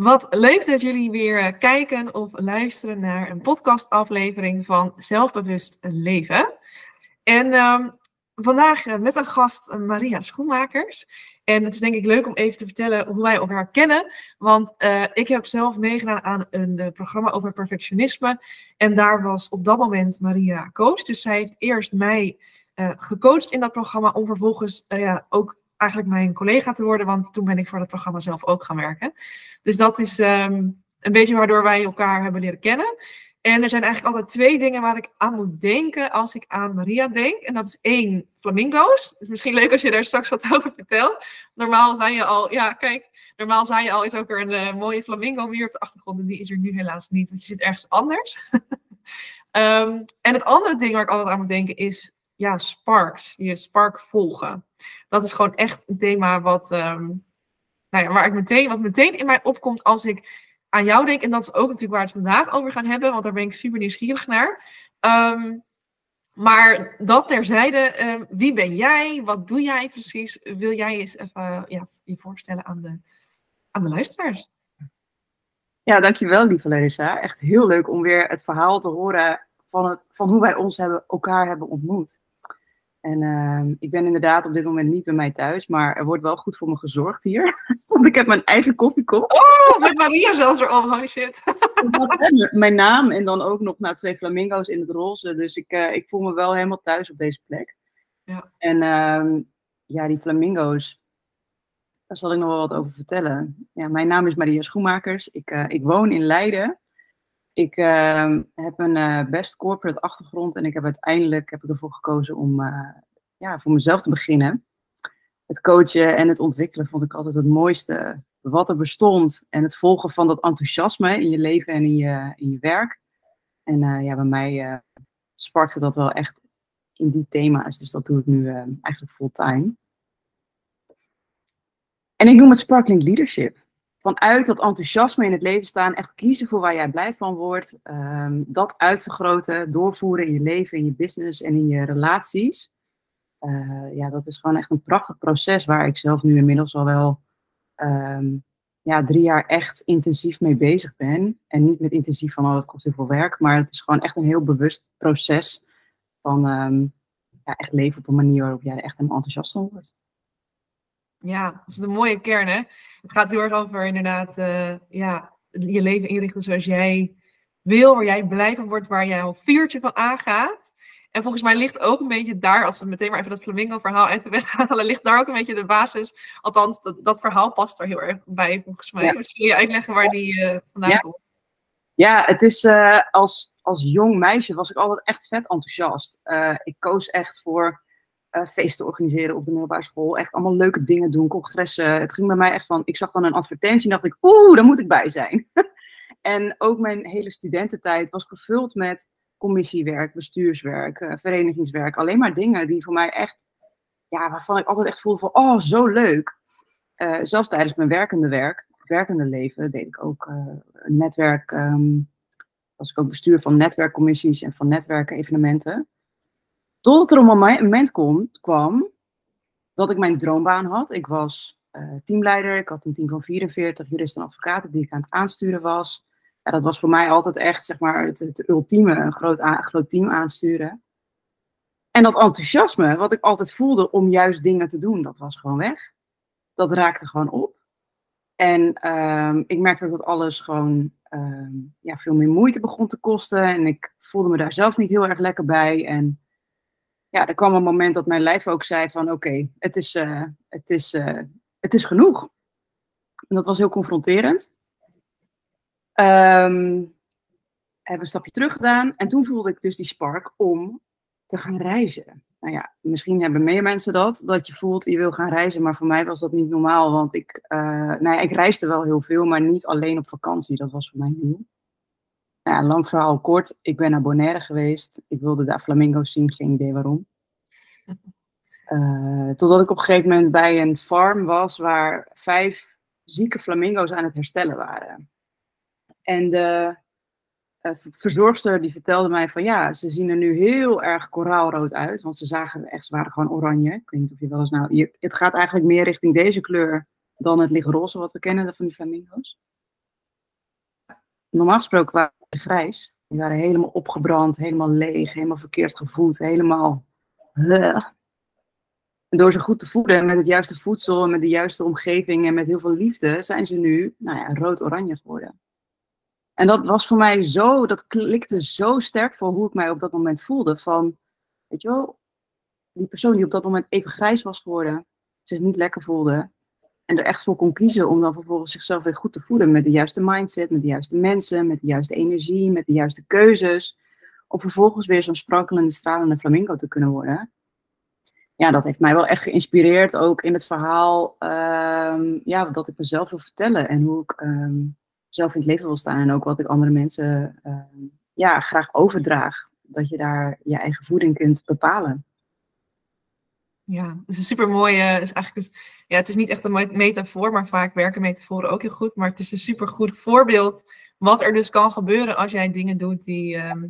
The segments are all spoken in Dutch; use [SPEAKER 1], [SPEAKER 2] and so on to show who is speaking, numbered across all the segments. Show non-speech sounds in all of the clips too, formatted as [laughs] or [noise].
[SPEAKER 1] Wat leuk dat jullie weer eh, kijken of luisteren naar een podcastaflevering van Zelfbewust Leven. En ehm, vandaag eh, met een gast eh, Maria Schoenmakers. En het is denk ik leuk om even te vertellen hoe wij elkaar kennen. Want ik heb zelf meegedaan aan een programma over perfectionisme. En daar was op dat moment Maria coach. Dus zij heeft eerst mij gecoacht in dat programma om vervolgens ja, ook eigenlijk mijn collega te worden, want toen ben ik voor dat programma zelf ook gaan werken. Dus dat is ehm, een beetje waardoor wij elkaar hebben leren kennen. En er zijn eigenlijk altijd twee dingen waar ik aan moet denken als ik aan Maria denk. En dat is één, flamingo's. Misschien leuk als je daar straks wat [laughs] over vertelt. Normaal zijn je al, ja kijk, normaal zijn je al, is ook er een uh, mooie flamingo hier op de achtergrond. En die is er nu helaas niet, want je zit ergens anders. [laughs] Ehm, en het andere ding waar ik altijd aan moet denken is ja, sparks, je spark volgen. Dat is gewoon echt een thema wat, um, nou ja, waar ik meteen, wat meteen in mij opkomt als ik aan jou denk. En dat is ook natuurlijk waar we het vandaag over gaan hebben, want daar ben ik super nieuwsgierig naar. Ehm, maar dat terzijde, um, wie ben jij? Wat doe jij precies? Wil jij eens even ja, je voorstellen aan de, aan de luisteraars?
[SPEAKER 2] Ja, dankjewel lieve Larissa. Echt heel leuk om weer het verhaal te horen van, het, van hoe wij ons hebben, elkaar hebben ontmoet. En uh, ik ben inderdaad op dit moment niet bij mij thuis, maar er wordt wel goed voor me gezorgd hier. [laughs] Want ik heb mijn eigen koffiekop.
[SPEAKER 1] Oh, met Maria zelfs er. Oh, shit. [laughs]
[SPEAKER 2] mijn naam en dan ook nog naar twee flamingo's in het roze. Dus ik, uh, ik voel me wel helemaal thuis op deze plek. Ja. En uh, ja, die flamingo's, daar zal ik nog wel wat over vertellen. Ja, mijn naam is Maria Schoenmakers. Ik, uh, ik woon in Leiden. Ik uh, heb een uh, best corporate achtergrond en ik heb uiteindelijk heb ik ervoor gekozen om uh, ja, voor mezelf te beginnen. Het coachen en het ontwikkelen vond ik altijd het mooiste wat er bestond. En het volgen van dat enthousiasme in je leven en in je, in je werk. En eh, ja, bij mij sparkte dat wel echt in die thema's. Dus dat doe ik nu eigenlijk fulltime. En ik noem het sparkling leadership vanuit dat enthousiasme in het leven staan, echt kiezen voor waar jij blij van wordt. Um, dat uitvergroten, doorvoeren in je leven, in je business en in je relaties. Uh, ja, dat is gewoon echt een prachtig proces waar ik zelf nu inmiddels al wel um, ja, drie jaar echt intensief mee bezig ben. En niet met intensief van, oh, dat kost heel veel werk, maar het is gewoon echt een heel bewust proces van um, ja, echt leven op een manier waarop jij er echt helemaal enthousiast van wordt.
[SPEAKER 1] Ja, dat is een mooie kern, hè? Het gaat heel erg over inderdaad, uh, ja, je leven inrichten zoals jij wil, waar jij blij van wordt, waar jij een vuurtje van aangaat. En volgens mij ligt ook een beetje daar, als we meteen maar even dat flamingo-verhaal uit de weg [laughs] halen, ligt daar ook een beetje de basis. Althans, dat, dat verhaal past er heel erg bij, volgens mij. Ja. Misschien je uitleggen waar die uh, vandaan
[SPEAKER 2] ja.
[SPEAKER 1] komt.
[SPEAKER 2] Ja, het is uh, als, als jong meisje was ik altijd echt vet enthousiast. ik koos echt voor uh, feesten organiseren op de middelbare school. Echt allemaal leuke dingen doen, congressen. Het ging bij mij echt van, ik zag dan een advertentie en dacht ik, oeh, daar moet ik bij zijn. [laughs] en ook mijn hele studententijd was gevuld met commissiewerk, bestuurswerk, uh, verenigingswerk. Alleen maar dingen die voor mij echt, ja, waarvan ik altijd echt voelde van, oh, zo leuk. Uh, zelfs tijdens mijn werkende werk, werkende leven, deed ik ook een netwerk, um, was ik ook bestuur van netwerkcommissies en van netwerkevenementen. Totdat er een moment kwam dat ik mijn droombaan had. Ik was uh, teamleider, ik had een team van 44 juristen en advocaten die ik aan het aansturen was. Dat was voor mij altijd echt zeg maar, het, ultieme, een groot, groot team aansturen. En dat enthousiasme, wat ik altijd voelde om juist dingen te doen, dat was gewoon weg. Dat raakte gewoon op. En um, ik merkte dat alles gewoon um, ja, veel meer moeite begon te kosten. En ik voelde me daar zelf niet heel erg lekker bij. En ja, er kwam een moment dat mijn lijf ook zei van oké, het, is, uh, het, is, uh, het is genoeg. En dat was heel confronterend. Um, hebben een stapje terug gedaan en toen voelde ik dus die spark om te gaan reizen. Nou ja, misschien hebben meer mensen dat, dat je voelt je wil gaan reizen, maar voor mij was dat niet normaal, want ik, uh, nou ja, ik reisde wel heel veel, maar niet alleen op vakantie, dat was voor mij nieuw. Ja, lang verhaal kort. Ik ben naar Bonaire geweest. Ik wilde daar flamingo's zien, geen idee waarom. Uh, [laughs] totdat ik op een gegeven moment bij een farm was waar vijf zieke flamingo's aan het herstellen waren. En de uh, verzorgster die vertelde mij van ja, ze zien er nu heel erg koraalrood uit. Want ze zagen echt, ze waren gewoon oranje. Ik weet niet of je wel eens nou, je, het gaat eigenlijk meer richting deze kleur dan het lichtroze wat we kennen van die flamingo's. normaal gesproken waren grijs. Die waren helemaal opgebrand, helemaal leeg, helemaal verkeerd gevoed, helemaal... En door ze goed te voeden met het juiste voedsel, met de juiste omgeving en met heel veel liefde, zijn ze nu nou ja, rood-oranje geworden. En dat was voor mij zo, dat klikte zo sterk voor hoe ik mij op dat moment voelde. Van, weet je wel, die persoon die op dat moment even grijs was geworden, zich niet lekker voelde. En er echt voor kon kiezen om dan vervolgens zichzelf weer goed te voeden met de juiste mindset, met de juiste mensen, met de juiste energie, met de juiste keuzes. Om vervolgens weer zo'n sprankelende, stralende flamingo te kunnen worden. Ja, dat heeft mij wel echt geïnspireerd, ook in het verhaal ehm, ja, dat ik mezelf wil vertellen en hoe ik ehm, zelf in het leven wil staan en ook wat ik andere mensen ehm, ja, graag overdraag. Dat je daar je eigen voeding kunt bepalen.
[SPEAKER 1] Ja, het is een super mooie. Is eigenlijk, ja, het is niet echt een metafoor, maar vaak werken metaforen ook heel goed. Maar het is een super goed voorbeeld wat er dus kan gebeuren als jij dingen doet die ehm,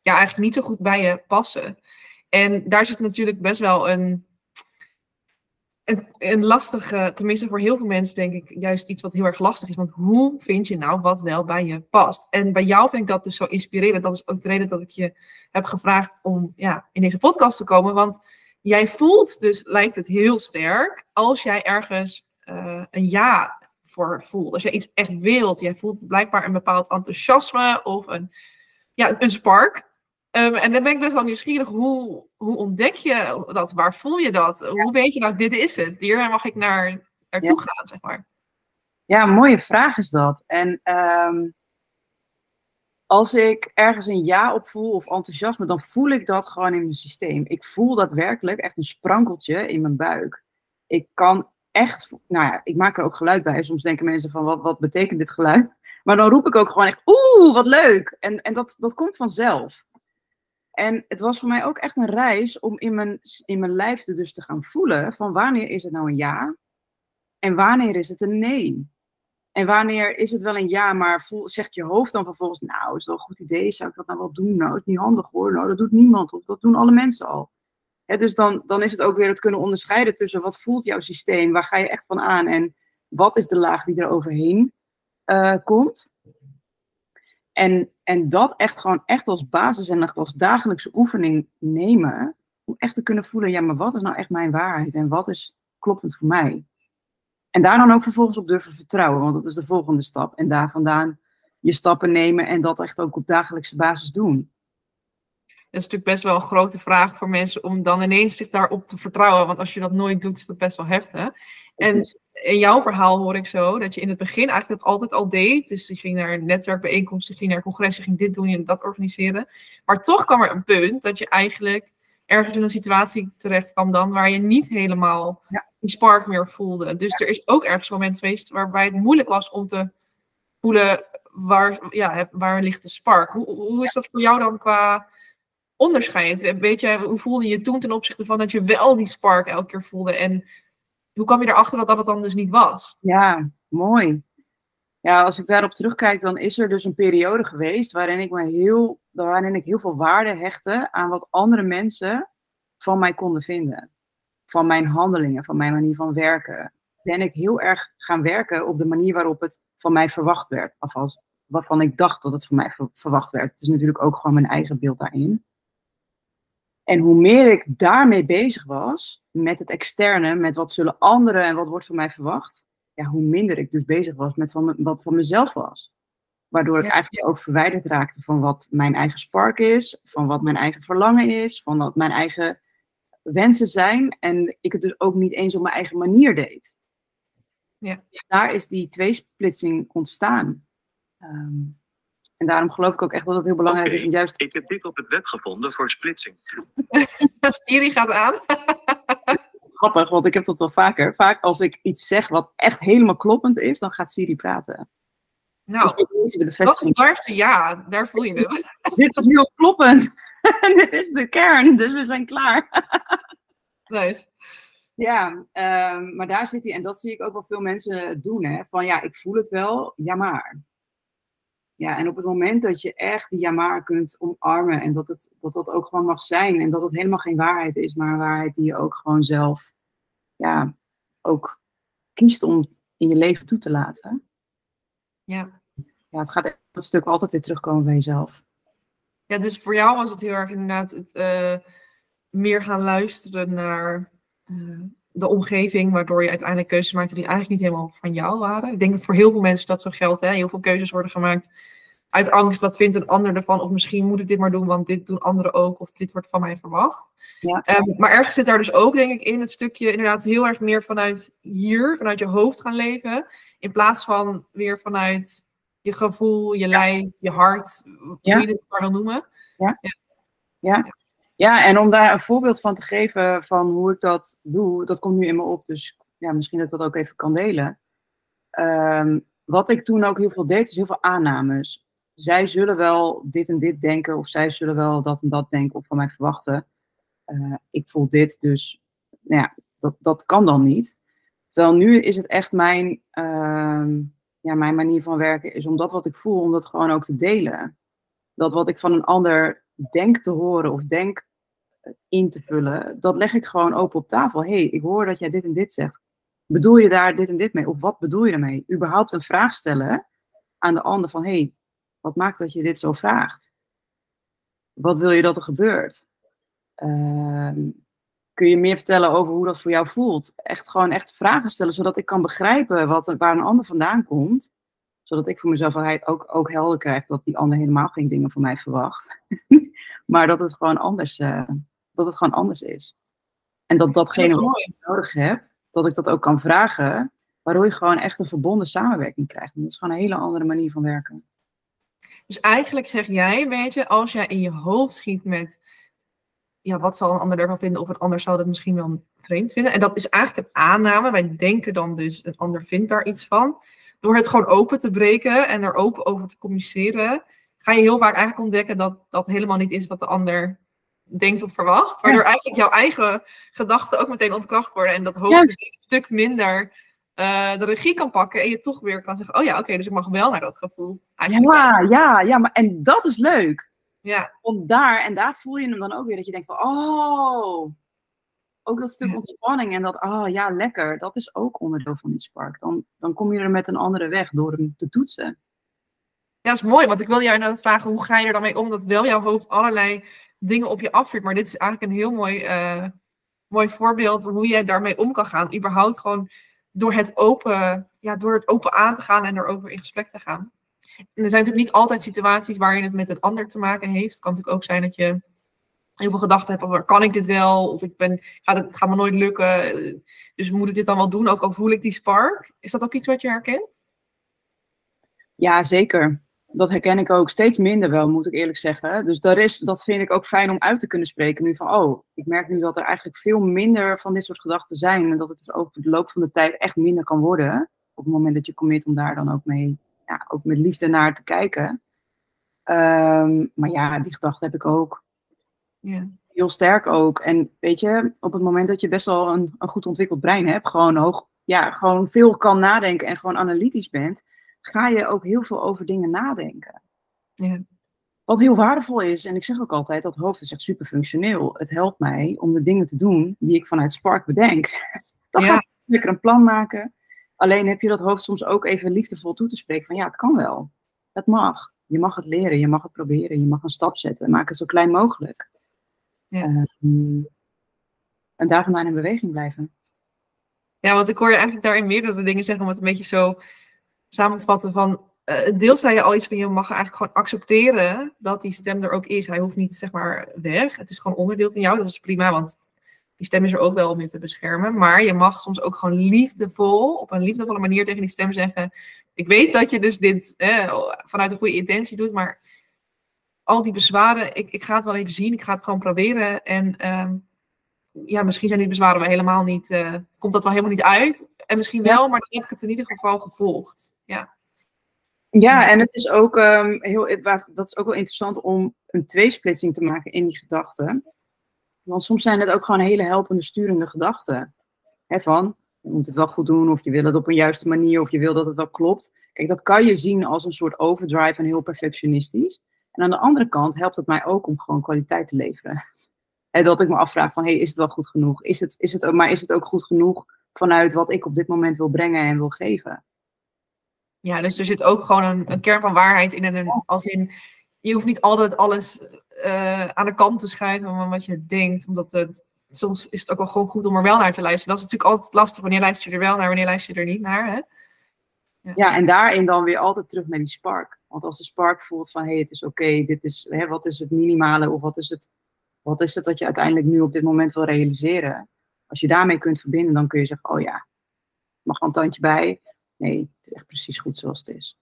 [SPEAKER 1] ja, eigenlijk niet zo goed bij je passen. En daar zit natuurlijk best wel een, een, een lastige, tenminste voor heel veel mensen denk ik, juist iets wat heel erg lastig is. Want hoe vind je nou wat wel bij je past? En bij jou vind ik dat dus zo inspirerend. Dat is ook de reden dat ik je heb gevraagd om ja, in deze podcast te komen. Want jij voelt dus, lijkt het heel sterk, als jij ergens uh, een ja voor voelt. Als jij iets echt wilt, jij voelt blijkbaar een bepaald enthousiasme of een, ja, een spark. Um, en dan ben ik best wel nieuwsgierig, hoe, hoe ontdek je dat? Waar voel je dat? Hoe weet je nou, dit is het? Hier mag ik naar, naartoe gaan, zeg maar.
[SPEAKER 2] Ja, mooie vraag is dat. En um, als ik ergens een ja op voel of enthousiasme, dan voel ik dat gewoon in mijn systeem. Ik voel daadwerkelijk echt een sprankeltje in mijn buik. Ik kan echt, nou ja, ik maak er ook geluid bij. Soms denken mensen van, wat, wat betekent dit geluid? Maar dan roep ik ook gewoon echt, oeh, wat leuk. En, en dat, dat komt vanzelf. En het was voor mij ook echt een reis om in mijn, in mijn lijf te, dus te gaan voelen van wanneer is het nou een ja en wanneer is het een nee. En wanneer is het wel een ja, maar zegt je hoofd dan vervolgens, nou, is dat een goed idee? Zou ik dat nou wel doen? Nou, is niet handig hoor. Nou, dat doet niemand of dat doen alle mensen al. dus dan, dan is het ook weer het kunnen onderscheiden tussen wat voelt jouw systeem, waar ga je echt van aan en wat is de laag die er overheen uh, komt. En, en dat echt gewoon echt als basis en als dagelijkse oefening nemen, om echt te kunnen voelen, ja, maar wat is nou echt mijn waarheid en wat is kloppend voor mij? En daar dan ook vervolgens op durven vertrouwen, want dat is de volgende stap. En daar vandaan je stappen nemen en dat echt ook op dagelijkse basis doen.
[SPEAKER 1] Dat is natuurlijk best wel een grote vraag voor mensen om dan ineens zich daarop te vertrouwen. Want als je dat nooit doet, is dat best wel heftig. En in jouw verhaal hoor ik zo dat je in het begin eigenlijk dat altijd al deed. Dus je ging naar netwerkbijeenkomsten, je ging naar congressen, je ging dit doen en dat organiseren. Maar toch kwam er een punt dat je eigenlijk ergens in een situatie terecht kwam dan waar je niet helemaal die spark meer voelde. Dus er is ook ergens een moment geweest waarbij het moeilijk was om te voelen waar, ja, waar ligt de spark. Hoe, hoe is dat voor jou dan qua onderscheid? Weet je, hoe voelde je toen ten opzichte van dat je wel die spark elke keer voelde? En hoe kwam je erachter dat dat het dan dus niet was?
[SPEAKER 2] Ja, mooi. Ja, als ik daarop terugkijk, dan is er dus een periode geweest waarin ik, me heel, waarin ik heel veel waarde hechtte aan wat andere mensen van mij konden vinden. Van mijn handelingen, van mijn manier van werken. Ben ik heel erg gaan werken op de manier waarop het van mij verwacht werd. Alvast waarvan ik dacht dat het van mij verwacht werd. Het is natuurlijk ook gewoon mijn eigen beeld daarin. En hoe meer ik daarmee bezig was, met het externe, met wat zullen anderen en wat wordt van mij verwacht, ja, hoe minder ik dus bezig was met van, wat van mezelf was. Waardoor ik eigenlijk ook verwijderd raakte van wat mijn eigen spark is, van wat mijn eigen verlangen is, van wat mijn eigen wensen zijn. En ik het dus ook niet eens op mijn eigen manier deed. Ja. Daar is die tweesplitsing ontstaan. Ehm, en daarom geloof ik ook echt dat het heel belangrijk is om juist...
[SPEAKER 3] Ik heb dit op het web gevonden voor splitsing. [laughs]
[SPEAKER 1] Siri gaat aan. [laughs]
[SPEAKER 2] Grappig, want ik heb dat wel vaker. Vaak als ik iets zeg wat echt helemaal kloppend is, dan gaat Siri praten.
[SPEAKER 1] Nou, dus de dat is ja, daar voel je het.
[SPEAKER 2] dit is heel kloppend. [laughs] dit is de kern, dus we zijn klaar. [laughs]
[SPEAKER 1] nice.
[SPEAKER 2] Ja, um, maar daar zit hij, en dat zie ik ook wel veel mensen doen, hè, van ja, ik voel het wel, ja maar. Ja, en op het moment dat je echt die ja maar kunt omarmen en dat, het, dat dat ook gewoon mag zijn en dat het helemaal geen waarheid is, maar een waarheid die je ook gewoon zelf, ja, ook kiest om in je leven toe te laten.
[SPEAKER 1] Ja.
[SPEAKER 2] ja, het gaat dat stuk altijd weer terugkomen bij jezelf.
[SPEAKER 1] Ja, dus voor jou was het heel erg inderdaad het eh, meer gaan luisteren naar eh, de omgeving, waardoor je uiteindelijk keuzes maakte die eigenlijk niet helemaal van jou waren. Ik denk dat voor heel veel mensen dat zo geldt. Hè? Heel veel keuzes worden gemaakt uit angst, wat vindt een ander ervan? Of misschien moet ik dit maar doen, want dit doen anderen ook. Of dit wordt van mij verwacht.
[SPEAKER 2] Ja.
[SPEAKER 1] Ehm, maar ergens zit daar dus ook, denk ik, in het stukje inderdaad heel erg meer vanuit hier, vanuit je hoofd gaan leven. In plaats van weer vanuit je gevoel, je lijf, je hart, hoe
[SPEAKER 2] Ja.
[SPEAKER 1] je dit maar wil noemen.
[SPEAKER 2] Ja. ja, en om daar een voorbeeld van te geven van hoe ik dat doe, dat komt nu in me op. Dus ja, misschien dat ik dat ook even kan delen. Ehm, wat ik toen ook heel veel deed, is heel veel aannames. Zij zullen wel dit en dit denken, of zij zullen wel dat en dat denken of van mij verwachten. Eh, ik voel dit, dus nou ja, dat, dat kan dan niet. Terwijl nu is het echt mijn, ehm, ja, mijn manier van werken, is om dat wat ik voel, om dat gewoon ook te delen. Dat wat ik van een ander denk te horen of denk in te vullen, dat leg ik gewoon open op tafel. hey, ik hoor dat jij dit en dit zegt. Bedoel je daar dit en dit mee? Of wat bedoel je ermee? Überhaupt een vraag stellen aan de ander van, hey, wat maakt dat je dit zo vraagt? Wat wil je dat er gebeurt? Ehm, kun je meer vertellen over hoe dat voor jou voelt? Echt gewoon echt vragen stellen, zodat ik kan begrijpen wat, waar een ander vandaan komt. Zodat ik voor mezelf ook, ook, ook helder krijg dat die ander helemaal geen dingen van mij verwacht. [laughs] maar dat het gewoon anders, eh, dat het gewoon anders is. En dat datgene
[SPEAKER 1] Dat
[SPEAKER 2] wat ik nodig heb, dat ik dat ook kan vragen, waardoor je gewoon echt een verbonden samenwerking krijgt. En dat is gewoon een hele andere manier van werken.
[SPEAKER 1] Dus eigenlijk zeg jij een beetje, als jij in je hoofd schiet met, ja, wat zal een ander ervan vinden, of een ander zou dat misschien wel vreemd vinden. En dat is eigenlijk een aanname. Wij denken dan dus, een ander vindt daar iets van. Door het gewoon open te breken en er open over te communiceren, ga je heel vaak eigenlijk ontdekken dat dat helemaal niet is wat de ander denkt of verwacht. Waardoor eigenlijk jouw eigen gedachten ook meteen ontkracht worden. En dat hoofd een stuk minder eh, de regie kan pakken. En je toch weer kan zeggen, oh ja, oké, dus ik mag wel naar dat gevoel. Eigenlijk.
[SPEAKER 2] Ja, ja, ja, maar en dat is leuk.
[SPEAKER 1] ja.
[SPEAKER 2] Want daar, en daar voel je hem dan ook weer, dat je denkt van, oh, ook dat stuk ontspanning en dat, oh ja, lekker, dat is ook onderdeel van die spark. Dan, dan kom je er met een andere weg door hem te toetsen.
[SPEAKER 1] Ja, dat is mooi, want ik wil jou inderdaad vragen, hoe ga je er dan mee om dat wel jouw hoofd allerlei dingen op je afvuurt. Maar dit is eigenlijk een heel mooi, eh, mooi voorbeeld hoe je daarmee om kan gaan. Überhaupt gewoon door het open, ja, door het open aan te gaan en erover in gesprek te gaan. En er zijn natuurlijk niet altijd situaties waar je het met een ander te maken heeft. Het kan natuurlijk ook zijn dat je heel veel gedachten hebt over, kan ik dit wel? Of ik ben, gaat het, gaat me nooit lukken. Dus moet ik dit dan wel doen, ook al voel ik die spark? Is dat ook iets wat je herkent?
[SPEAKER 2] Ja, zeker. Dat herken ik ook steeds minder wel, moet ik eerlijk zeggen. Dus daar is, dat vind ik ook fijn om uit te kunnen spreken. Nu van, oh, ik merk nu dat er eigenlijk veel minder van dit soort gedachten zijn. En dat het dus over de loop van de tijd echt minder kan worden. Op het moment dat je commit om daar dan ook mee, ja, ook met liefde naar te kijken. Ehm, maar ja, die gedachte heb ik ook.
[SPEAKER 1] Ja.
[SPEAKER 2] Heel sterk ook. En weet je, op het moment dat je best wel een, een goed ontwikkeld brein hebt, gewoon, hoog, ja, gewoon veel kan nadenken en gewoon analytisch bent, ga je ook heel veel over dingen nadenken.
[SPEAKER 1] Ja.
[SPEAKER 2] Wat heel waardevol is, en ik zeg ook altijd, dat hoofd is echt super functioneel. Het helpt mij om de dingen te doen die ik vanuit Spark bedenk. [laughs] Dan ga ik lekker een plan maken. Alleen heb je dat hoofd soms ook even liefdevol toe te spreken van ja, het kan wel. Het mag. Je mag het leren, je mag het proberen, je mag een stap zetten. Maak het zo klein mogelijk.
[SPEAKER 1] Ja.
[SPEAKER 2] Ehm, en daar vandaan in beweging blijven.
[SPEAKER 1] Ja, want ik hoor je eigenlijk daarin meerdere dingen zeggen om het een beetje zo samen te vatten van... eh deels zei je al iets van je mag eigenlijk gewoon accepteren dat die stem er ook is. Hij hoeft niet zeg maar weg. Het is gewoon onderdeel van jou, dat is prima, want die stem is er ook wel om je te beschermen. Maar je mag soms ook gewoon liefdevol, op een liefdevolle manier tegen die stem zeggen... Ik weet dat je dus dit eh, vanuit een goede intentie doet, maar al die bezwaren, ik, ik ga het wel even zien. Ik ga het gewoon proberen en... ehm, ja, misschien zijn die bezwaren wel helemaal niet, eh, komt dat wel helemaal niet uit. En misschien wel, maar dan heb ik het in ieder geval gevolgd. Ja,
[SPEAKER 2] Ja, en het is ook ehm, heel, dat is ook wel interessant om een tweesplitsing te maken in die gedachten. Want soms zijn het ook gewoon hele helpende, sturende gedachten. Hè, van, je moet het wel goed doen, of je wil het op een juiste manier, of je wil dat het wel klopt. Kijk, dat kan je zien als een soort overdrive en heel perfectionistisch. En aan de andere kant helpt het mij ook om gewoon kwaliteit te leveren. En dat ik me afvraag van, hey, is het wel goed genoeg? Is het, is het, maar is het ook goed genoeg vanuit wat ik op dit moment wil brengen en wil geven?
[SPEAKER 1] Ja, dus er zit ook gewoon een, een kern van waarheid in. En een, als in, je hoeft niet altijd alles eh, aan de kant te schuiven van wat je denkt. Omdat het, soms is het ook wel gewoon goed om er wel naar te luisteren. Dat is natuurlijk altijd lastig. Wanneer luister je er wel naar, wanneer luister je er niet naar. Hè?
[SPEAKER 2] Ja. ja. en daarin dan weer altijd terug naar die spark. Want als de spark voelt van, hé, hey, het is oké, dit is, wat is het minimale of wat is het, wat is het dat je uiteindelijk nu op dit moment wil realiseren? Als je daarmee kunt verbinden, dan kun je zeggen, oh ja, mag een tandje bij. Nee, het is echt precies goed zoals het is.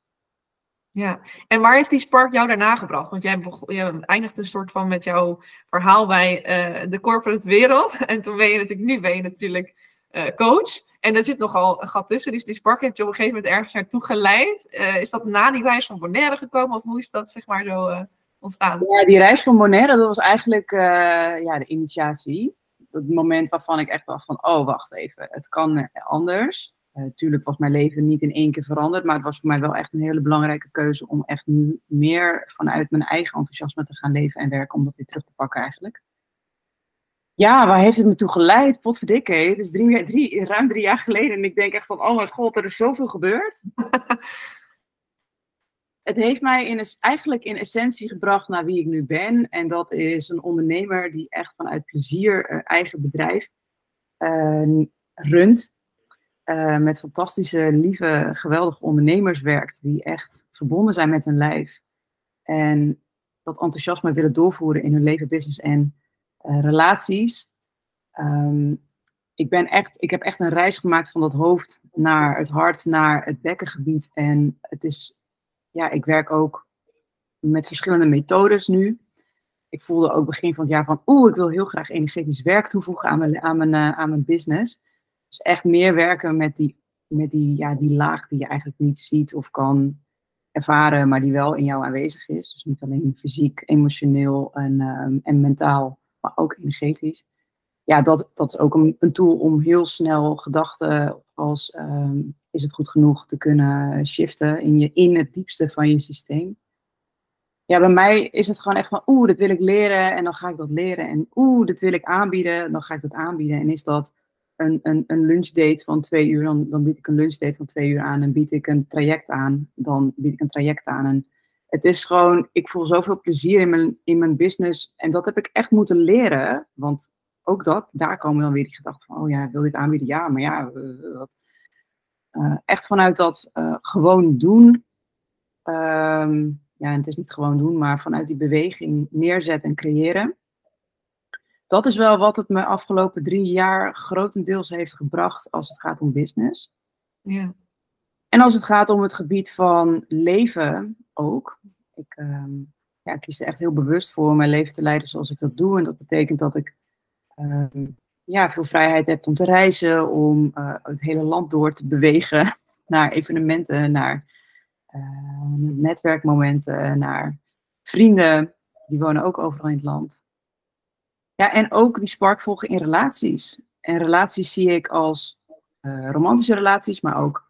[SPEAKER 1] Ja, en waar heeft die spark jou daarna gebracht? Want jij, je eindigde een soort van met jouw verhaal bij uh, de corporate wereld. [laughs] En toen ben je natuurlijk, nu ben je natuurlijk uh, coach. En er zit nogal een gat tussen. Dus die spark heeft je op een gegeven moment ergens naartoe geleid. Uh, is dat na die reis van Bonaire gekomen? Of hoe is dat zeg maar zo ontstaan?
[SPEAKER 2] Ja, die reis van Bonaire, dat was eigenlijk ja, de initiatie. Het moment waarvan ik echt dacht van, oh wacht even, het kan anders. Natuurlijk eh, was mijn leven niet in één keer veranderd, maar het was voor mij wel echt een hele belangrijke keuze om echt nu meer vanuit mijn eigen enthousiasme te gaan leven en werken, om dat weer terug te pakken eigenlijk. Ja, waar heeft het me toe geleid? Potverdikke, het is drie, drie, ruim drie jaar geleden en ik denk echt van, oh mijn god, er is zoveel gebeurd. [laughs] het heeft mij in, eigenlijk in essentie gebracht naar wie ik nu ben. En dat is een ondernemer die echt vanuit plezier een eigen bedrijf uh, runt. Uh, met fantastische, lieve, geweldige ondernemers werkt, die echt verbonden zijn met hun lijf. En dat enthousiasme willen doorvoeren in hun leven, business en relaties. Um, ik, ben echt, ik heb echt een reis gemaakt van dat hoofd naar het hart, naar het bekkengebied. En het is, ja, ik werk ook met verschillende methodes nu. Ik voelde ook begin van het jaar van, oeh, ik wil heel graag energetisch werk toevoegen aan mijn, aan mijn, uh, aan mijn business. Dus echt meer werken met die, met die, ja, die laag die je eigenlijk niet ziet of kan ervaren, maar die wel in jou aanwezig is. Dus niet alleen fysiek, emotioneel en, um, en mentaal, maar ook energetisch. Ja, dat, dat is ook een, tool om heel snel gedachten als um, is het goed genoeg te kunnen shiften in, je, in het diepste van je systeem. Ja, bij mij is het gewoon echt van oeh, dit wil ik leren en dan ga ik dat leren. En oeh, dit wil ik aanbieden, dan ga ik dat aanbieden. En is dat een, een, een lunchdate van twee uur, dan, dan bied ik een lunchdate van twee uur aan. En bied ik een traject aan, dan bied ik een traject aan. En het is gewoon, ik voel zoveel plezier in mijn, in mijn business. En dat heb ik echt moeten leren. Want ook dat, daar komen dan weer die gedachten van, oh ja, wil dit aanbieden? Ja, maar ja, wat. Uh, echt vanuit dat uh, gewoon doen. Um, ja, het is niet gewoon doen, maar vanuit die beweging neerzetten en creëren dat is wel wat het me afgelopen drie jaar grotendeels heeft gebracht als het gaat om business.
[SPEAKER 1] Ja.
[SPEAKER 2] En als het gaat om het gebied van leven ook. Ik uh, ja, kies er echt heel bewust voor om mijn leven te leiden zoals ik dat doe. En dat betekent dat ik uh, ja, veel vrijheid heb om te reizen, om uh, het hele land door te bewegen [laughs] naar evenementen, naar eh, netwerkmomenten, naar vrienden. Die wonen ook overal in het land. Ja, en ook die spark volgen in relaties. En relaties zie ik als uh, romantische relaties, maar ook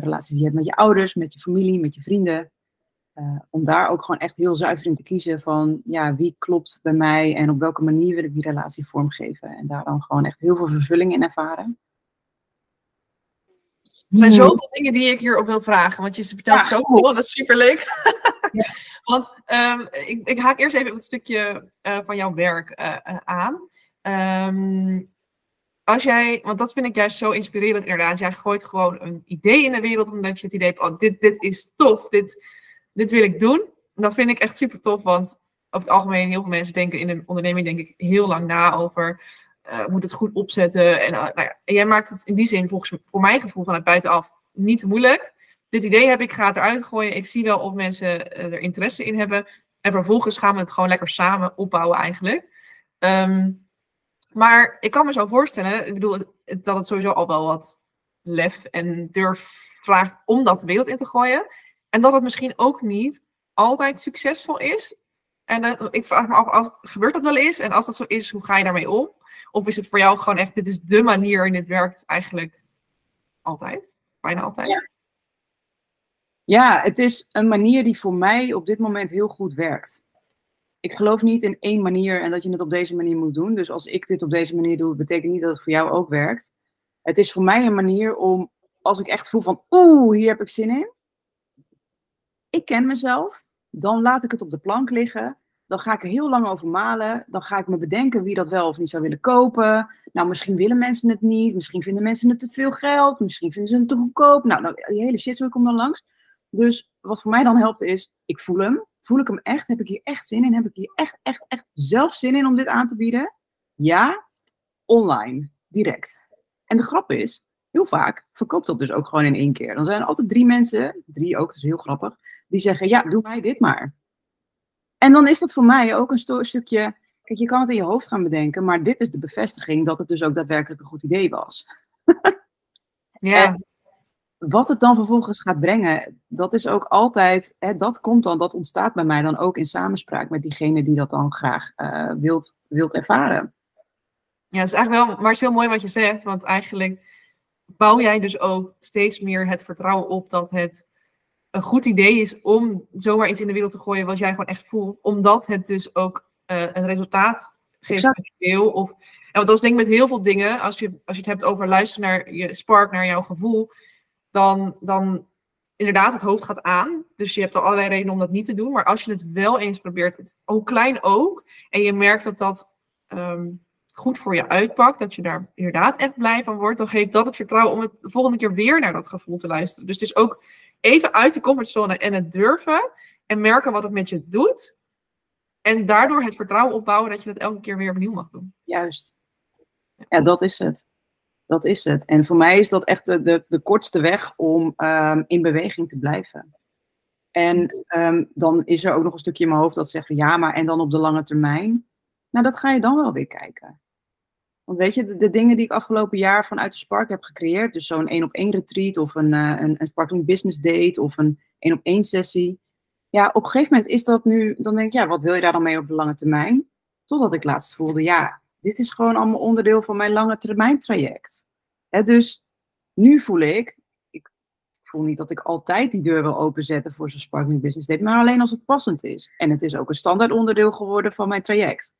[SPEAKER 2] relaties die je hebt met je ouders, met je familie, met je vrienden. Uh, om daar ook gewoon echt heel zuiver in te kiezen van ja, wie klopt bij mij en op welke manier wil ik die relatie vormgeven. En daar dan gewoon echt heel veel vervulling in ervaren.
[SPEAKER 1] Er zijn zoveel dingen die ik hierop wil vragen, want je vertelt ja, zo cool, dat is superleuk. [laughs] Ja. Want um, ik, ik, haak eerst even op het stukje uh, van jouw werk uh, aan. Um, als jij, want dat vind ik juist zo inspirerend inderdaad. Jij gooit gewoon een idee in de wereld omdat je het idee hebt, oh, dit, dit is tof, dit, dit wil ik doen. Dat vind ik echt super tof, want over het algemeen heel veel mensen denken in een onderneming denk ik heel lang na over uh, moet het goed opzetten. En, uh, nou jij maakt het in die zin volgens voor mijn gevoel vanuit buitenaf niet te moeilijk dit idee heb ik, ga het eruit gooien. Ik zie wel of mensen eh, er interesse in hebben. En vervolgens gaan we het gewoon lekker samen opbouwen eigenlijk. Um, maar ik kan me zo voorstellen, ik bedoel, dat het sowieso al wel wat lef en durf vraagt om dat de wereld in te gooien. En dat het misschien ook niet altijd succesvol is. En uh, ik vraag me af, als, gebeurt dat wel eens? En als dat zo is, hoe ga je daarmee om? Of is het voor jou gewoon echt, dit is de manier en dit werkt eigenlijk altijd? Bijna altijd?
[SPEAKER 2] Ja, het is een manier die voor mij op dit moment heel goed werkt. Ik geloof niet in één manier en dat je het op deze manier moet doen. Dus als ik dit op deze manier doe, betekent niet dat het voor jou ook werkt. Het is voor mij een manier om als ik echt voel van, oeh, hier heb ik zin in. Ik ken mezelf. Dan laat ik het op de plank liggen. Dan ga ik er heel lang over malen. Dan ga ik me bedenken wie dat wel of niet zou willen kopen. Nou, misschien willen mensen het niet. Misschien vinden mensen het te veel geld. Misschien vinden ze het te goedkoop. Nou, nou die hele shit komt dan langs. Dus wat voor mij dan helpt is, ik voel hem. Voel ik hem echt? Heb ik hier echt zin in? Heb ik hier echt, echt, echt zelf zin in om dit aan te bieden? Ja, online, direct. En de grap is, heel vaak verkoopt dat dus ook gewoon in één keer. Dan zijn er altijd drie mensen, drie ook, dat is heel grappig, die zeggen, ja, doe mij dit maar. En dan is dat voor mij ook een stukje, kijk, je kan het in je hoofd gaan bedenken, maar dit is de bevestiging dat het dus ook daadwerkelijk een goed idee was. [laughs]
[SPEAKER 1] ja.
[SPEAKER 2] Wat het dan vervolgens gaat brengen, dat is ook altijd, hè, dat komt dan, dat ontstaat bij mij dan ook in samenspraak met diegene die dat dan graag uh, wilt, wilt ervaren.
[SPEAKER 1] Ja, het is eigenlijk wel, maar het is heel mooi wat je zegt, want eigenlijk bouw jij dus ook steeds meer het vertrouwen op dat het een goed idee is om zomaar iets in de wereld te gooien wat jij gewoon echt voelt, omdat het dus ook uh, een resultaat geeft wat je wil. Of, en want dat is denk ik met heel veel dingen, als je, als je het hebt over luisteren naar je spark, naar jouw gevoel, dan, dan inderdaad het hoofd gaat aan. Dus je hebt al allerlei redenen om dat niet te doen. Maar als je het wel eens probeert, het, hoe klein ook, en je merkt dat dat ehm, goed voor je uitpakt, dat je daar inderdaad echt blij van wordt, dan geeft dat het vertrouwen om het de volgende keer weer naar dat gevoel te luisteren. Dus het is ook even uit de comfortzone en het durven en merken wat het met je doet. En daardoor het vertrouwen opbouwen dat je het elke keer weer opnieuw mag doen.
[SPEAKER 2] Juist. Ja, dat is het. Dat is het. En voor mij is dat echt de, de, de kortste weg om um, in beweging te blijven. En um, dan is er ook nog een stukje in mijn hoofd dat zegt ja, maar en dan op de lange termijn? Nou, dat ga je dan wel weer kijken. Want weet je, de, dingen die ik afgelopen jaar vanuit de Spark heb gecreëerd, dus zo'n één op één retreat of een, uh, een, een sparkling business date of een één op één sessie. Ja, op een gegeven moment is dat nu, dan denk ik, ja, wat wil je daar dan mee op de lange termijn? Totdat ik laatst voelde, ja, dit is gewoon allemaal onderdeel van mijn lange termijn traject. He, dus nu voel ik, ik voel niet dat ik altijd die deur wil openzetten voor zo'n Sparkling Business Date, maar alleen als het passend is. En het is ook een standaard onderdeel geworden van mijn traject.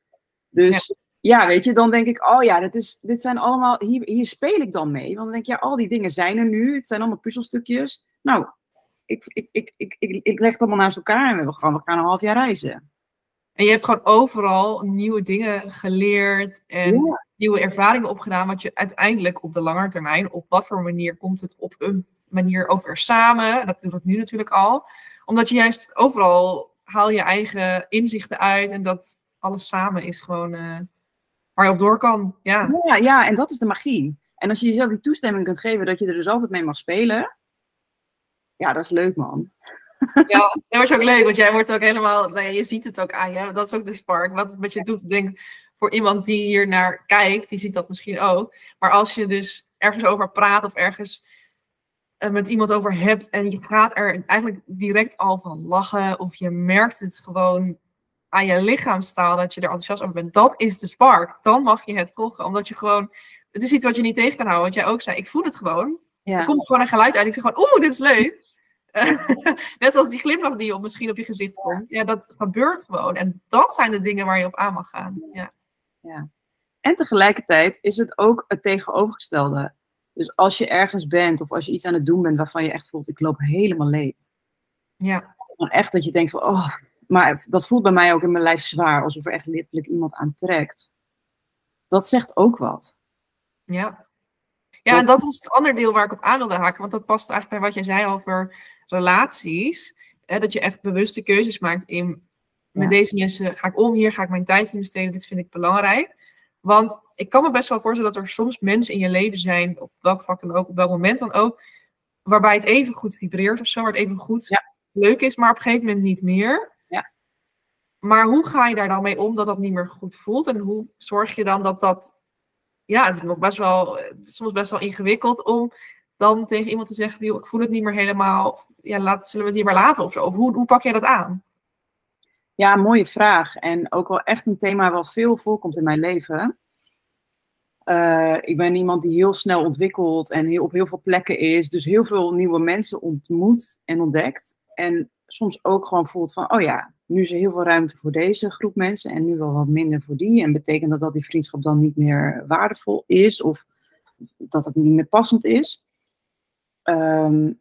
[SPEAKER 2] Dus ja, weet je, dan denk ik, oh ja, dit, is, dit zijn allemaal, hier, hier speel ik dan mee. Want dan denk ik, ja, al die dingen zijn er nu. Het zijn allemaal puzzelstukjes. Nou, ik, ik, ik, ik, ik, ik leg het allemaal naast elkaar en we gaan, we gaan een half jaar reizen.
[SPEAKER 1] En je hebt gewoon overal nieuwe dingen geleerd en nieuwe ervaringen opgedaan, wat je uiteindelijk op de lange termijn, op wat voor manier komt het op een manier over samen, dat doet het nu natuurlijk al, omdat je juist overal haal je eigen inzichten uit en dat alles samen is gewoon uh, waar je op door kan. Ja.
[SPEAKER 2] ja. Ja, en dat is de magie. En als je jezelf die toestemming kunt geven dat je er dus altijd mee mag spelen, ja, dat is leuk man. [laughs]
[SPEAKER 1] Ja, [laughs] dat is ook leuk, want jij wordt ook helemaal, nou ja, je ziet het ook aan je, dat is ook de spark, wat het met je doet. Ik denk, voor iemand die hier naar kijkt, die ziet dat misschien ook. Maar als je dus ergens over praat of ergens uh, met iemand over hebt en je gaat er eigenlijk direct al van lachen of je merkt het gewoon aan je lichaamstaal dat je er enthousiast over bent, dat is de spark. Dan mag je het volgen, omdat je gewoon, het is iets wat je niet tegen kan houden. Want jij ook zei, ik voel het gewoon. Ja. Er komt gewoon een geluid uit. Ik zeg gewoon, oeh, dit is leuk. [laughs] Net zoals die glimlach die op, misschien op je gezicht komt. Ja, dat gebeurt gewoon. En dat zijn de dingen waar je op aan mag gaan. Ja.
[SPEAKER 2] ja. En tegelijkertijd is het ook het tegenovergestelde. Dus als je ergens bent of als je iets aan het doen bent waarvan je echt voelt, ik loop helemaal leeg.
[SPEAKER 1] Ja.
[SPEAKER 2] Dan echt dat je denkt van, oh, maar dat voelt bij mij ook in mijn lijf zwaar, alsof er echt letterlijk iemand aan trekt. Dat zegt ook wat.
[SPEAKER 1] Ja. Ja, en dat was het andere deel waar ik op aan wilde haken, want dat past eigenlijk bij wat jij zei over relaties. Hè, dat je echt bewuste keuzes maakt in, met deze mensen ga ik om, hier ga ik mijn tijd in besteden, dit vind ik belangrijk. Want ik kan me best wel voorstellen dat er soms mensen in je leven zijn, op welk vlak dan ook, op welk moment dan ook, waarbij het even goed vibreert of zo, waar het even goed ja. leuk is, maar op een gegeven moment niet meer.
[SPEAKER 2] Ja.
[SPEAKER 1] Maar hoe ga je daar dan mee om dat dat niet meer goed voelt? En hoe zorg je dan dat dat ja, het is nog best wel, soms best wel ingewikkeld om dan tegen iemand te zeggen, ik voel het niet meer helemaal, ja, laat, zullen we het hier maar laten of zo? Hoe, hoe pak je dat aan?
[SPEAKER 2] Ja, mooie vraag. En ook wel echt een thema wat veel voorkomt in mijn leven. Uh, ik ben iemand die heel snel ontwikkelt en heel, op heel veel plekken is. Dus heel veel nieuwe mensen ontmoet en ontdekt. En soms ook gewoon voelt van, oh ja, nu is er heel veel ruimte voor deze groep mensen en nu wel wat minder voor die. En betekent dat dat die vriendschap dan niet meer waardevol is of dat het niet meer passend is? Ehm,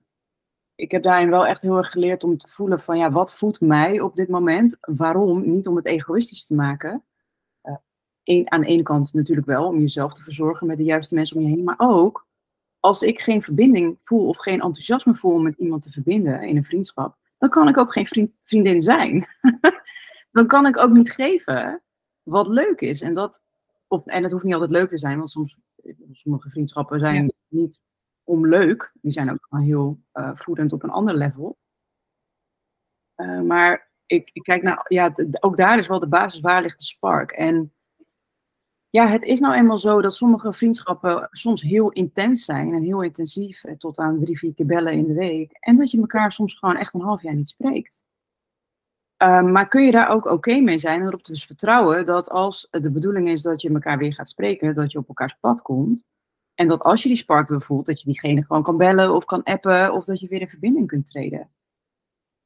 [SPEAKER 2] ik heb daarin wel echt heel erg geleerd om te voelen van ja, wat voedt mij op dit moment? Waarom? Niet om het egoïstisch te maken. Uh, een, aan de ene kant natuurlijk wel om jezelf te verzorgen met de juiste mensen om je heen, maar ook als ik geen verbinding voel of geen enthousiasme voel om met iemand te verbinden in een vriendschap, dan kan ik ook geen vriend, vriendin zijn. [laughs] dan kan ik ook niet geven wat leuk is. En dat, of, en het hoeft niet altijd leuk te zijn, want soms, sommige vriendschappen zijn niet om leuk. Die zijn ook gewoon heel uh, voedend op een ander level. Uh, maar ik, ik, kijk naar, ja, ook daar is wel de basis, waar ligt de spark? En ja, het is nou eenmaal zo dat sommige vriendschappen soms heel intens zijn en heel intensief, eh, tot aan drie, vier keer bellen in de week. En dat je elkaar soms gewoon echt een half jaar niet spreekt. Uh, maar kun je daar ook oké mee zijn en erop dus vertrouwen dat als de bedoeling is dat je elkaar weer gaat spreken, dat je op elkaars pad komt. En dat als je die spark weer voelt, dat je diegene gewoon kan bellen of kan appen of dat je weer in verbinding kunt treden.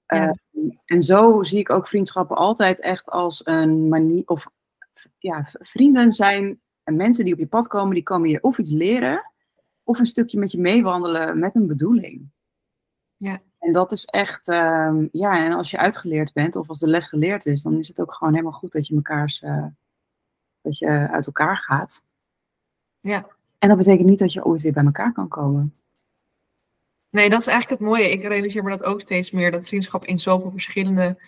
[SPEAKER 2] Ja. Uh, en zo zie ik ook vriendschappen altijd echt als een manier, of ja, vrienden zijn en mensen die op je pad komen, die komen je of iets leren, of een stukje met je meewandelen met een bedoeling.
[SPEAKER 1] Ja.
[SPEAKER 2] En dat is echt, um, ja, en als je uitgeleerd bent, of als de les geleerd is, dan is het ook gewoon helemaal goed dat je mekaars, uh, dat je uit elkaar gaat.
[SPEAKER 1] Ja.
[SPEAKER 2] En dat betekent niet dat je ooit weer bij elkaar kan komen.
[SPEAKER 1] Nee, dat is eigenlijk het mooie. Ik realiseer me dat ook steeds meer, dat vriendschap in zoveel verschillende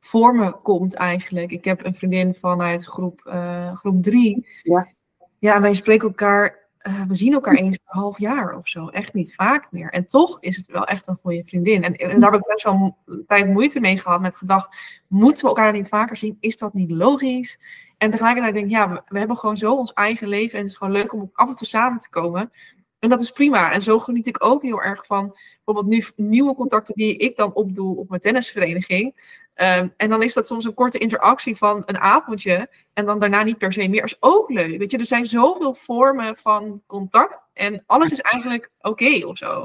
[SPEAKER 1] vormen komt eigenlijk. Ik heb een vriendin vanuit groep, uh, groep drie.
[SPEAKER 2] Ja.
[SPEAKER 1] Ja, wij spreken elkaar, uh, we zien elkaar eens per half jaar of zo. Echt niet vaak meer. En toch is het wel echt een goede vriendin. En, en daar heb ik best wel een tijd moeite mee gehad. Met gedacht, moeten we elkaar niet vaker zien? Is dat niet logisch? En tegelijkertijd denk ik, ja, we, we hebben gewoon zo ons eigen leven. En het is gewoon leuk om af en toe samen te komen. En dat is prima. En zo geniet ik ook heel erg van bijvoorbeeld nu, nieuwe contacten die ik dan opdoe op mijn tennisvereniging. Um, en dan is dat soms een korte interactie van een avondje. En dan daarna niet per se meer. is ook leuk. Weet je, er zijn zoveel vormen van contact. En alles is eigenlijk oké okay of zo.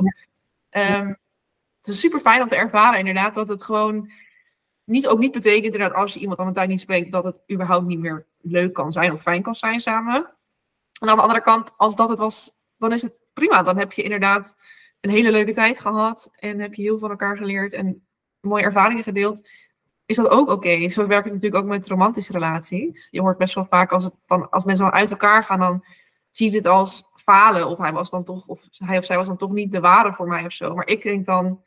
[SPEAKER 1] Um, het is super fijn om te ervaren, inderdaad, dat het gewoon niet, ook niet betekent inderdaad, als je iemand aan een tijd niet spreekt, dat het überhaupt niet meer leuk kan zijn of fijn kan zijn samen. En aan de andere kant, als dat het was, dan is het prima. Dan heb je inderdaad een hele leuke tijd gehad en heb je heel veel van elkaar geleerd en mooie ervaringen gedeeld is dat ook oké. Zo werkt het natuurlijk ook met romantische relaties. Je hoort best wel vaak als, het dan, als mensen dan uit elkaar gaan, dan ziet het als falen. Of hij, was dan toch, of hij of zij was dan toch niet de ware voor mij of zo. Maar ik denk dan,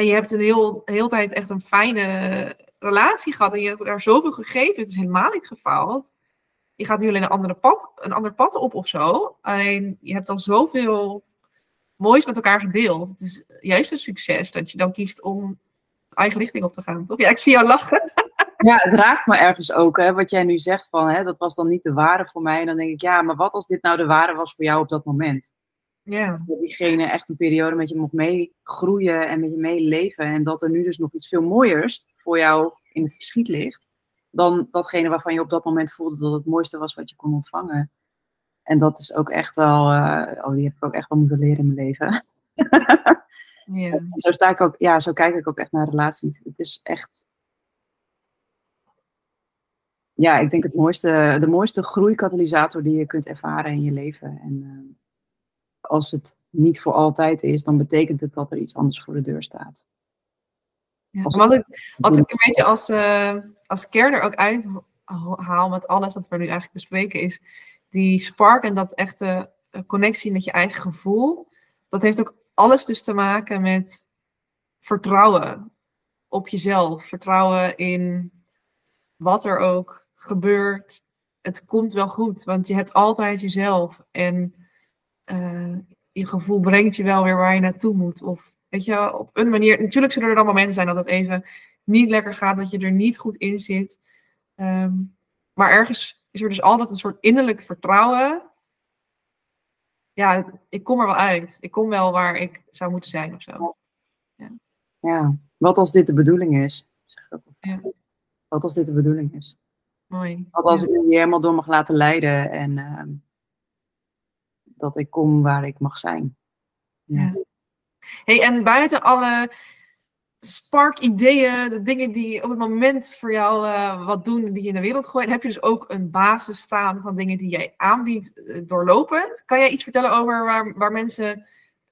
[SPEAKER 1] hey, je hebt een heel, heel tijd echt een fijne relatie gehad. En je hebt er zoveel gegeven. Het is helemaal niet gefaald. Je gaat nu alleen een, andere pad, een ander pad op of zo. Alleen je hebt al zoveel moois met elkaar gedeeld. Het is juist een succes dat je dan kiest om eigen richting op te gaan, toch? Ja, ik zie jou lachen. [laughs]
[SPEAKER 2] Ja, het raakt me ergens ook, hè, wat jij nu zegt van, hè, dat was dan niet de ware voor mij. En dan denk ik, ja, maar wat als dit nou de ware was voor jou op dat moment?
[SPEAKER 1] Ja.
[SPEAKER 2] Dat diegene echt een periode met je mocht meegroeien en met je meeleven. En dat er nu dus nog iets veel mooiers voor jou in het verschiet ligt. Dan datgene waarvan je op dat moment voelde dat het mooiste was wat je kon ontvangen. En dat is ook echt wel, uh, oh, die heb ik ook echt wel moeten leren in mijn leven. [laughs]
[SPEAKER 1] Ja.
[SPEAKER 2] Zo, sta ik ook, ja, zo kijk ik ook echt naar relaties. Het is echt. Ja, ik denk het mooiste, de mooiste groeikatalysator die je kunt ervaren in je leven. En uh, als het niet voor altijd is, dan betekent het dat er iets anders voor de deur staat.
[SPEAKER 1] Ja, wat, ik, wat ik een beetje als, uh, als kern er ook uithaal met alles wat we nu eigenlijk bespreken, is die spark en dat echte connectie met je eigen gevoel. Dat heeft ook alles dus te maken met vertrouwen op jezelf. Vertrouwen in wat er ook gebeurt. Het komt wel goed, want je hebt altijd jezelf. En uh, je gevoel brengt je wel weer waar je naartoe moet. Of weet je, op een manier. Natuurlijk zullen er dan momenten zijn dat het even niet lekker gaat, dat je er niet goed in zit. Um, maar ergens is er dus altijd een soort innerlijk vertrouwen ja, ik kom er wel uit. Ik kom wel waar ik zou moeten zijn of zo.
[SPEAKER 2] Ja, ja. wat als dit de bedoeling is? Zeg ik ook.
[SPEAKER 1] Ja.
[SPEAKER 2] Wat als dit de bedoeling is?
[SPEAKER 1] Mooi.
[SPEAKER 2] Wat als
[SPEAKER 1] ja.
[SPEAKER 2] ik me hier helemaal door mag laten leiden en uh, dat ik kom waar ik mag zijn.
[SPEAKER 1] Ja. ja. Hey, en buiten alle spark-ideeën, de dingen die op het moment voor jou uh, wat doen, die je in de wereld gooien, heb je dus ook een basis staan van dingen die jij aanbiedt uh, doorlopend. Kan jij iets vertellen over waar, waar mensen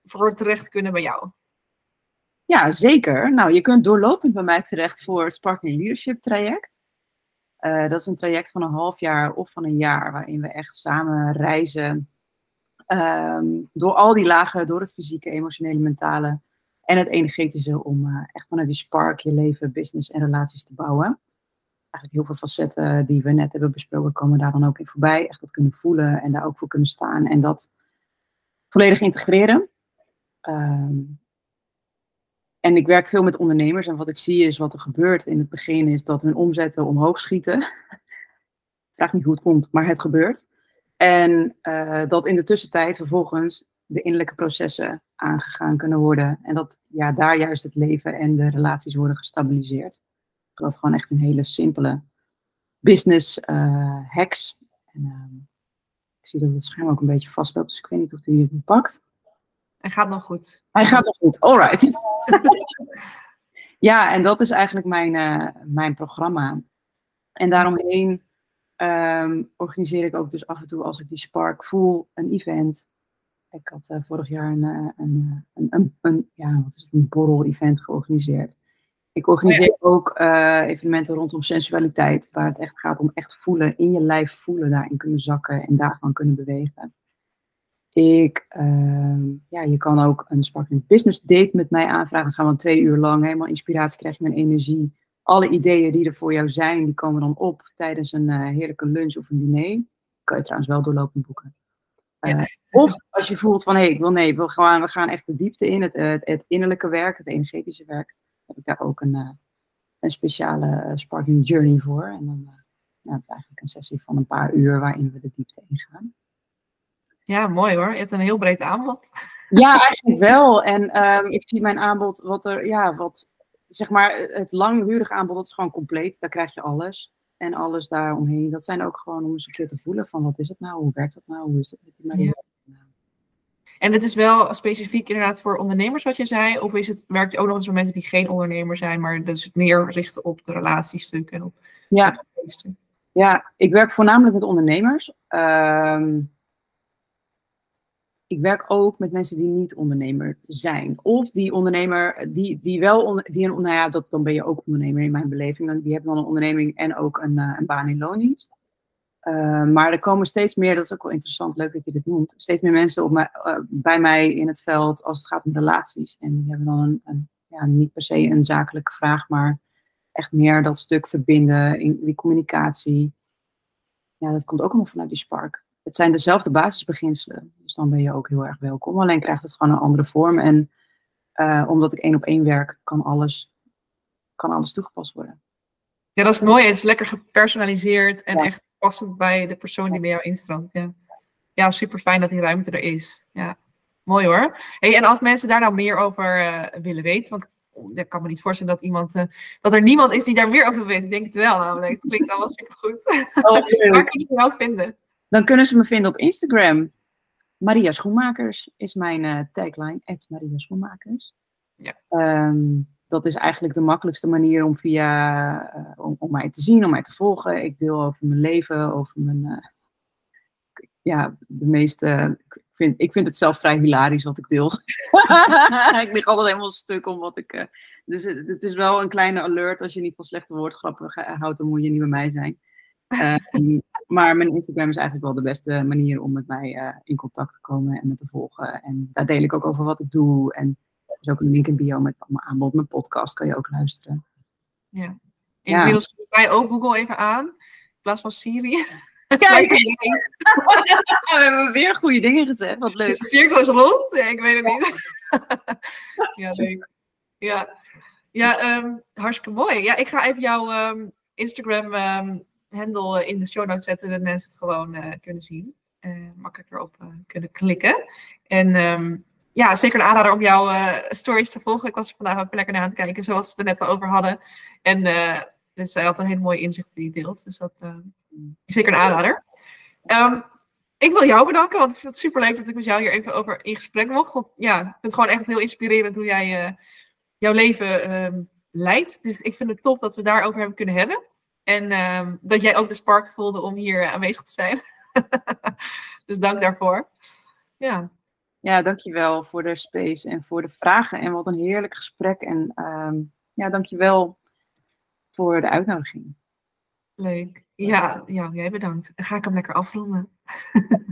[SPEAKER 1] voor terecht kunnen bij jou?
[SPEAKER 2] Ja, zeker. Nou, je kunt doorlopend bij mij terecht voor het Sparkling Leadership traject. Uh, dat is een traject van een half jaar of van een jaar, waarin we echt samen reizen um, door al die lagen, door het fysieke, emotionele, mentale en het energetische, om uh, echt vanuit die spark je leven, business en relaties te bouwen. Eigenlijk heel veel facetten die we net hebben besproken, komen daar dan ook in voorbij. Echt dat kunnen voelen en daar ook voor kunnen staan en dat volledig integreren. Um, en ik werk veel met ondernemers en wat ik zie is wat er gebeurt in het begin is dat hun omzetten omhoog schieten. [laughs] Vraag niet hoe het komt, maar het gebeurt. En uh, dat in de tussentijd vervolgens de innerlijke processen aangegaan kunnen worden. En dat ja, daar juist het leven en de relaties worden gestabiliseerd. Ik geloof gewoon echt een hele simpele business uh, hacks. En, uh, ik zie dat het scherm ook een beetje vastloopt, dus ik weet niet of u het pakt.
[SPEAKER 1] Hij gaat nog goed.
[SPEAKER 2] Hij gaat nog goed, alright. [laughs] ja, en dat is eigenlijk mijn, uh, mijn programma. En daaromheen um, organiseer ik ook dus af en toe, als ik die spark voel, een event. Ik had uh, vorig jaar een, uh, een, een, een, een, ja, wat is het, een borrel-event georganiseerd. Ik organiseer oh ook evenementen rondom sensualiteit, waar het echt gaat om echt voelen, in je lijf voelen, daarin kunnen zakken en daarvan kunnen bewegen. Ik, uh, ja, je kan ook een Sparkling Business Date met mij aanvragen. Dan gaan we twee uur lang helemaal inspiratie krijg je met energie. Alle ideeën die er voor jou zijn, die komen dan op tijdens een uh, heerlijke lunch of een diner. Kan je trouwens wel doorlopend boeken. Uh, ja. Of als je voelt van, hé, hey, ik wil nee, we gaan, we gaan echt de diepte in, het, het, het, innerlijke werk, het energetische werk. heb ik daar ook een, een speciale Sparkling Journey voor. En dan, ja, het is eigenlijk een sessie van een paar uur waarin we de diepte ingaan.
[SPEAKER 1] Ja, mooi hoor. Je hebt een heel breed aanbod.
[SPEAKER 2] Ja, eigenlijk wel. En um, ik zie mijn aanbod, wat er, ja, wat, zeg maar, het langdurige aanbod, dat is gewoon compleet. Daar krijg je alles. En alles daaromheen. Dat zijn ook gewoon om eens een keer te voelen van, wat is het nou? Hoe werkt dat nou? Hoe is het met die ja.
[SPEAKER 1] En het is wel specifiek inderdaad voor ondernemers wat je zei? Of is het, werkt je ook nog eens met mensen die geen ondernemer zijn, maar dus meer richten op de relatiestuk en op
[SPEAKER 2] ja. Ja, ik werk voornamelijk met ondernemers. Um, ik werk ook met mensen die niet ondernemer zijn. Of die ondernemer, die, die wel, die een, nou ja, dat, dan ben je ook ondernemer in mijn beleving. Die hebben dan een onderneming en ook een, uh, een baan in loondienst. Uh, maar er komen steeds meer, dat is ook wel interessant, leuk dat je dit noemt, steeds meer mensen op uh, bij mij in het veld als het gaat om relaties. En die hebben dan een, een, ja, niet per se een zakelijke vraag, maar echt meer dat stuk verbinden, in die communicatie. Ja, dat komt ook allemaal vanuit die spark het zijn dezelfde basisbeginselen. Dus dan ben je ook heel erg welkom. Alleen krijgt het gewoon een andere vorm. En uh, omdat ik één op één werk, kan alles, kan alles toegepast worden.
[SPEAKER 1] Ja, dat is mooi. Het is lekker gepersonaliseerd en ja. echt passend bij de persoon die bij jou instroomt. Ja, ja super fijn dat die ruimte er is. Ja, mooi hoor. Hey, en als mensen daar nou meer over uh, willen weten, want ik kan me niet voorstellen dat, iemand, uh, dat er niemand is die daar meer over weet. Ik denk het wel namelijk. Het klinkt allemaal super goed. Oh, [laughs] Waar kun je jou vinden?
[SPEAKER 2] Dan kunnen ze me vinden op Instagram. Maria Schoenmakers is mijn uh, tagline, Maria Schoenmakers.
[SPEAKER 1] Ja.
[SPEAKER 2] Um, dat is eigenlijk de makkelijkste manier om, via, uh, om, om, mij te zien, om mij te volgen. Ik deel over mijn leven, over mijn, uh, ja, de meeste, ik vind, ik vind het zelf vrij hilarisch wat ik deel. [laughs] ik lig altijd helemaal stuk om wat ik, dus het is wel een kleine alert, als je niet van slechte woordgrappen houdt, dan moet je niet bij mij zijn. Um, maar mijn Instagram is eigenlijk wel de beste manier om met mij uh, in contact te komen en me te volgen. En daar deel ik ook over wat ik doe. En er is ook een link in bio met mijn aanbod. Mijn podcast kan je ook luisteren.
[SPEAKER 1] Ja. Inmiddels ja. wij ook Google even aan. In plaats van Siri.
[SPEAKER 2] Kijk, [laughs] [laughs] we hebben weer goede dingen gezegd. Wat leuk. De
[SPEAKER 1] cirkel is rond? Ja, ik weet het niet. [laughs] ja, leuk. Ja, ja um, hartstikke mooi. Ja, ik ga even jouw um, Instagram um, handle in de show notes zetten, dat mensen het gewoon uh, kunnen zien. Uh, makkelijk erop uh, kunnen klikken. En um, ja, zeker een aanrader om jouw stories te volgen. Ik was er vandaag ook lekker naar aan het kijken, zoals we het er net al over hadden. En dus hij had een hele mooie inzicht die hij deelt. Dus dat is zeker een aanrader. Um, ik wil jou bedanken, want ik vind het super leuk dat ik met jou hier even over in gesprek mocht. Ja, ik vind het gewoon echt heel inspirerend hoe jij jouw leven um, leidt. Dus ik vind het top dat we daarover hebben kunnen hebben. En uh, dat jij ook de spark voelde om hier aanwezig te zijn. [laughs] dus dank daarvoor. Ja.
[SPEAKER 2] Ja, dankjewel voor de space en voor de vragen. En wat een heerlijk gesprek. En ehm, ja, dankjewel voor de uitnodiging.
[SPEAKER 1] Leuk. Ja, ja, jij bedankt. Dan ga ik hem lekker afronden. [laughs]